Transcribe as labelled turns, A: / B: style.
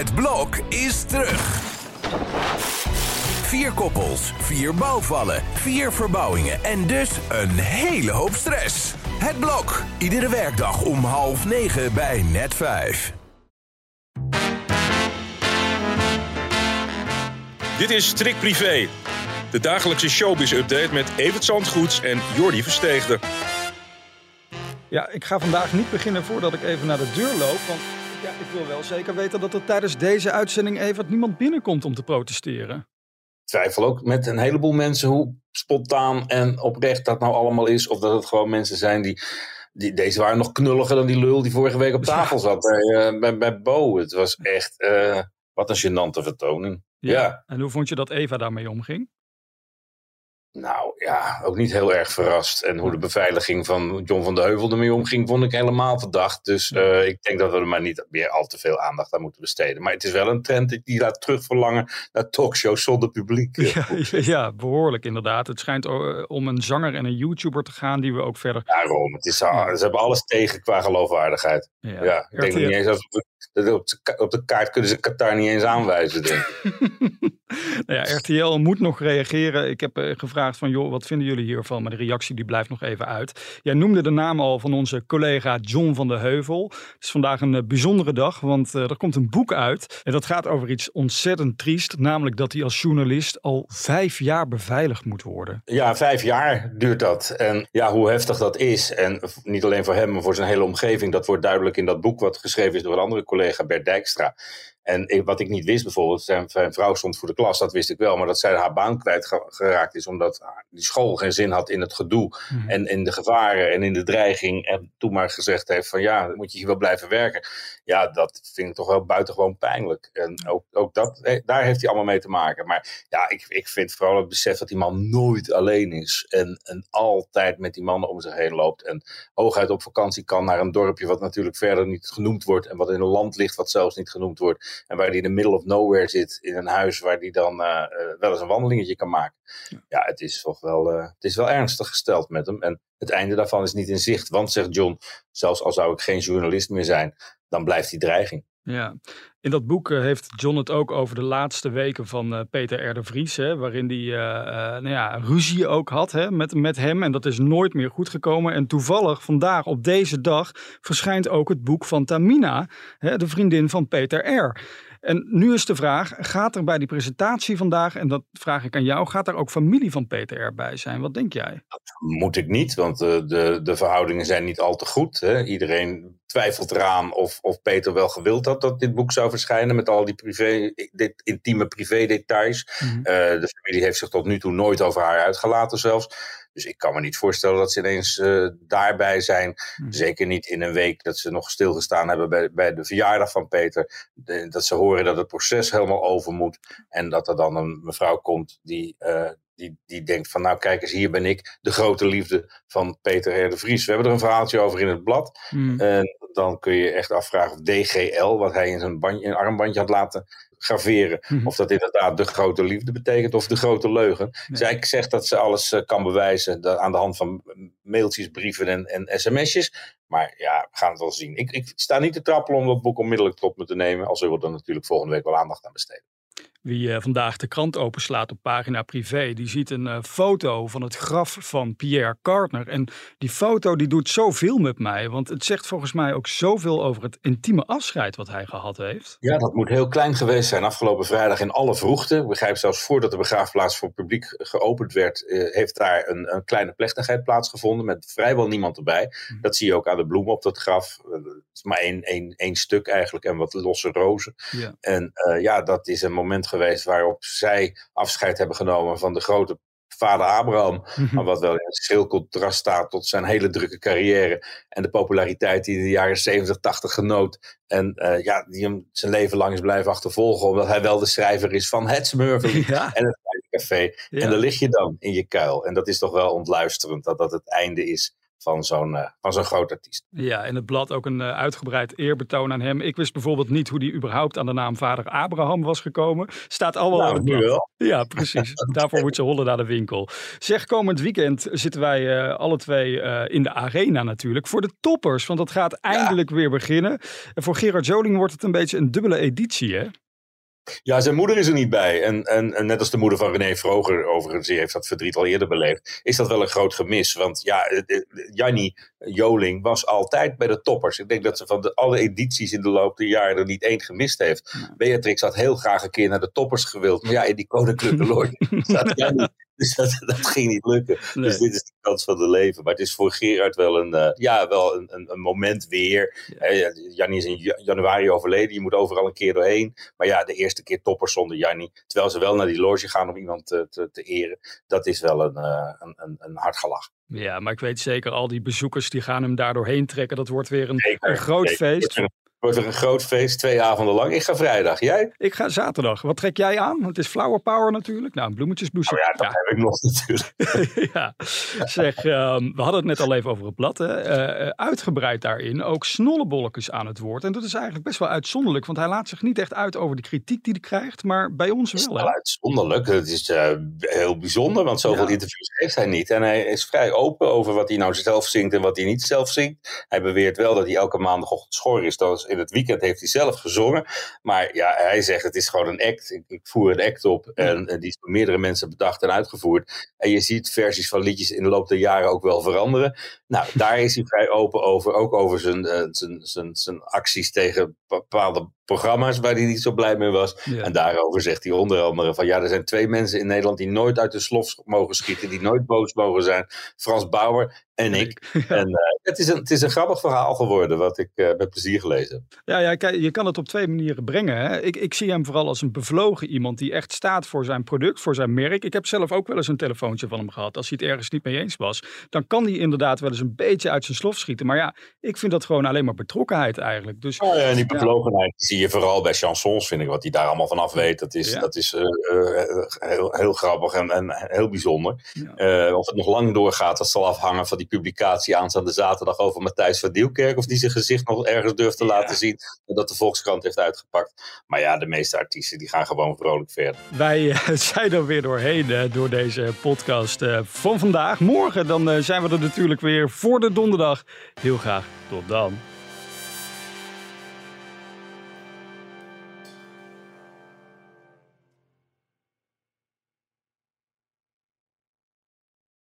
A: Het blok is terug. Vier koppels, vier bouwvallen, vier verbouwingen en dus een hele hoop stress. Het blok, iedere werkdag om half negen bij net vijf.
B: Dit is Strik Privé, de dagelijkse showbiz-update met Evert Zandgoeds en Jordi Versteegde.
C: Ja, ik ga vandaag niet beginnen voordat ik even naar de deur loop. Want ja, ik wil wel zeker weten dat er tijdens deze uitzending even niemand binnenkomt om te protesteren.
D: twijfel ook met een heleboel mensen hoe spontaan en oprecht dat nou allemaal is. Of dat het gewoon mensen zijn die. die deze waren nog knulliger dan die lul die vorige week op tafel zat bij, eh, bij, bij Bo. Het was echt. eh, wat een gênante vertoning. ja.
C: En hoe vond je dat Eva daarmee omging?
D: Nou ja, ook niet heel erg verrast. En hoe de beveiliging van John van de Heuvel ermee omging, vond ik helemaal verdacht. Dus eh, ik denk dat we er maar niet meer al te veel aandacht aan moeten besteden. Maar het is wel een trend die laat terugverlangen naar talkshows zonder publiek.
C: Ja, ja, behoorlijk inderdaad. Het schijnt eh, om een zanger en een YouTuber te gaan die we ook verder.
D: Daarom, het is, ze hebben alles tegen qua geloofwaardigheid.
C: Ja.
D: Ja, ik denk niet eens als op op, de, op de kaart kunnen ze Qatar niet eens aanwijzen. Denk ik.
C: nou ja, RTL moet nog reageren. Ik heb eh, gevraagd van, joh, wat vinden jullie hiervan? Maar de reactie die blijft nog even uit. Jij noemde de naam al van onze collega John van de Heuvel. Het is vandaag een eh, bijzondere dag, want eh, er komt een boek uit. En dat gaat over iets ontzettend triest. Namelijk dat hij als journalist al vijf jaar beveiligd moet worden.
D: Ja, vijf jaar duurt dat. En ja, hoe heftig dat is. En niet alleen voor hem, maar voor zijn hele omgeving. Dat wordt duidelijk in dat boek wat geschreven is door andere collega, Bert Dijkstra. En wat ik niet wist bijvoorbeeld, zijn, zijn vrouw stond voor de klas, dat wist ik wel. Maar dat zij haar baan kwijtgeraakt is omdat die school geen zin had in het gedoe. En in de gevaren en in de dreiging. En toen maar gezegd heeft van ja, dan moet je hier wel blijven werken. Ja, dat vind ik toch wel buitengewoon pijnlijk. En ook, ook dat, eh, daar heeft hij allemaal mee te maken. Maar ja, ik, ik vind vooral het besef dat die man nooit alleen is. En, en altijd met die mannen om zich heen loopt. En hooguit op vakantie kan naar een dorpje wat natuurlijk verder niet genoemd wordt. En wat in een land ligt wat zelfs niet genoemd wordt. En waar hij in the middle of nowhere zit. In een huis waar hij dan eh, eh, wel eens een wandelingetje kan maken. Ja, het is toch wel, eh, het is wel ernstig gesteld met hem. En het einde daarvan is niet in zicht. Want, zegt John, zelfs al zou ik geen journalist meer zijn, dan blijft die dreiging.
C: Ja, in dat boek eh, heeft John het ook over de laatste weken van eh, Peter R. de Vries. Hè, waarin hij eh, nou ja, ruzie ook had hè, met, met hem. En dat is nooit meer goed gekomen. En toevallig vandaag op deze dag verschijnt ook het boek van Tamina. Hè, de vriendin van Peter R. En nu is de vraag, gaat er bij die presentatie vandaag, en dat vraag ik aan jou, gaat er ook familie van Peter R. bij zijn? Wat denk jij?
D: Moet ik niet, want eh, de, de verhoudingen zijn niet al te goed. Hè? Iedereen twijfelt eraan of, of Peter wel gewild had dat dit boek zou verschijnen met al die privé, dit intieme privé-details.
C: Mhm.
D: Eh, de familie heeft zich tot nu toe nooit over haar uitgelaten zelfs. Dus ik kan me niet voorstellen dat ze ineens eh, daarbij zijn.
C: Mhm.
D: Zeker niet in een week dat ze nog stilgestaan hebben bij, bij de verjaardag van Peter. De- dat ze horen dat het proces helemaal over moet. En dat er dan een mevrouw komt die, eh, die, die denkt van nou kijk eens hier ben ik. De grote liefde van Peter R. de Vries. We hebben er een verhaaltje over in het blad.
C: Mhm.
D: En dan kun je echt afvragen of DGL, wat hij in zijn bandje, een armbandje had laten graveren,
C: Mhm.
D: of dat inderdaad de grote liefde betekent of de grote leugen. Zij zegt dat ze alles eh, kan bewijzen aan de hand van mailtjes, brieven en, en sms'jes. Maar ja, we gaan het wel zien. Ik, ik sta niet te trappelen om dat boek onmiddellijk tot me te nemen, al zullen we er natuurlijk volgende week wel aandacht aan besteden.
C: Wie eh, vandaag de krant openslaat op pagina privé, die ziet een eh, foto van het graf van Pierre Cardner. En die foto die doet zoveel met mij, want het zegt volgens mij ook zoveel over het intieme afscheid wat hij gehad heeft.
D: Ja, dat moet heel klein geweest zijn. Afgelopen vrijdag in alle vroegte. Ik begrijp zelfs voordat de begraafplaats voor het publiek geopend werd, eh, heeft daar een, een kleine plechtigheid plaatsgevonden met vrijwel niemand erbij. Dat zie je ook aan de bloemen op dat graf. Het is maar één, één, één stuk eigenlijk en wat losse rozen.
C: Ja.
D: En ja, dat is een moment geweest waarop zij afscheid hebben genomen van de grote vader Abraham. Maar wat wel in een schril contrast staat tot zijn hele drukke carrière. En de populariteit die hij in de jaren 70, 80 genoot. En eh, ja, die hem zijn leven lang is blijven achtervolgen. Omdat hij wel de schrijver is van het Smurfing
C: Ja.
D: en het Café.
C: Ja.
D: En daar lig je dan in je kuil. En dat is toch wel ontluisterend dat dat het einde is van zo'n uh, van zo'n groot artiest.
C: Ja, in het blad ook een uh, uitgebreid eerbetoon aan hem. Ik wist bijvoorbeeld niet hoe die überhaupt aan de naam vader Abraham was gekomen. Staat al wel
D: nou, nu wel.
C: Ja, precies. Daarvoor moet ze hollen naar de winkel. Zeg, komend weekend zitten wij uh, alle twee in de arena natuurlijk. Voor de toppers, want dat gaat eindelijk ja. weer beginnen. En voor Gerard Joling wordt het een beetje een dubbele editie, hè?
D: Ja, zijn moeder is er niet bij. En, en, en, net als de moeder van René Vroger, overigens, die heeft dat verdriet al eerder beleefd, is dat wel een groot gemis. Want ja, Jannie Joling was altijd bij de toppers. Ik denk dat ze van de, alle edities in de loop der jaren er niet één gemist heeft. Beatrix had heel graag een keer naar de toppers gewild. Maar ja, in die koninklijke loge zat Jannie dus dat, dat, ging niet lukken. Nee. Dus dit is de kans van de leven. Maar het is voor Gerard wel een, uh, ja, wel een, een, een, moment weer. Ja. Uh, Jannie is in januari overleden. Je moet overal een keer doorheen. Maar ja, de eerste keer toppers zonder Jannie. Terwijl ze wel naar die loge gaan om iemand te, te, te eren. Dat is wel een, uh, een, een, een hard gelach.
C: Ja, maar ik weet zeker, al die bezoekers die gaan hem daardoor heen trekken. Dat wordt weer een, een groot zeker. feest.
D: Wordt er een groot feest, twee avonden lang. Ik ga vrijdag. Jij?
C: Ik ga zaterdag. Wat trek jij aan? Het is flower power natuurlijk. Nou, een bloemetjesbloesem.
D: Oh ja, dat ja. heb ik nog natuurlijk.
C: ja. Zeg, um, we hadden het net al even over het blad. Hè. Uh, uitgebreid daarin ook snollebolletjes aan het woord. En dat is eigenlijk best wel uitzonderlijk. Want hij laat zich niet echt uit over de kritiek die hij krijgt. Maar bij ons wel.
D: Wel uitzonderlijk. Het is uh, heel bijzonder. Want zoveel ja. interviews heeft hij niet. En hij is vrij open over wat hij nou zelf zingt en wat hij niet zelf zingt. Hij beweert wel dat hij elke maandagochtend schor is. Dat is in het weekend heeft hij zelf gezongen. Maar ja, hij zegt het is gewoon een act. Ik, ik voer een act op en, en, die is door meerdere mensen bedacht en uitgevoerd. En je ziet versies van liedjes in de loop der jaren ook wel veranderen. Nou, daar is hij vrij open over. Ook over zijn, uh, zijn, zijn, zijn acties tegen bepaalde programma's waar hij niet zo blij mee was. Ja. En daarover zegt hij onder andere van ja, er zijn twee mensen in Nederland die nooit uit de slof mogen schieten, die nooit boos mogen zijn. Frans Bauer en ik. Ja. En uh, het, is een, het is een grappig verhaal geworden, wat ik uh, met plezier gelezen heb.
C: Ja, ja je kan het op twee manieren brengen. Hè? Ik, ik zie hem vooral als een bevlogen iemand die echt staat voor zijn product, voor zijn merk. Ik heb zelf ook wel eens een telefoontje van hem gehad. Als hij het ergens niet mee eens was, dan kan hij inderdaad wel eens een beetje uit zijn slof schieten. Maar ja, ik vind dat gewoon alleen maar betrokkenheid eigenlijk. Dus,
D: oh ja, en die bevlogenheid zie je vooral bij chansons, vind ik, wat hij daar allemaal vanaf weet. Dat is, ja. dat is uh, uh, heel, heel grappig en, en heel bijzonder. Uh, of het nog lang doorgaat, dat zal afhangen van die publicatie aanstaande zaterdag over Matthijs van Nieuwkerk. Of die zijn gezicht nog ergens durft te ja. Zien. Dat de Volkskrant heeft uitgepakt. Maar ja, de meeste artiesten die gaan gewoon vrolijk verder.
C: Wij zijn er weer doorheen door deze podcast van vandaag. Morgen dan zijn we er natuurlijk weer voor de donderdag. Heel graag tot dan.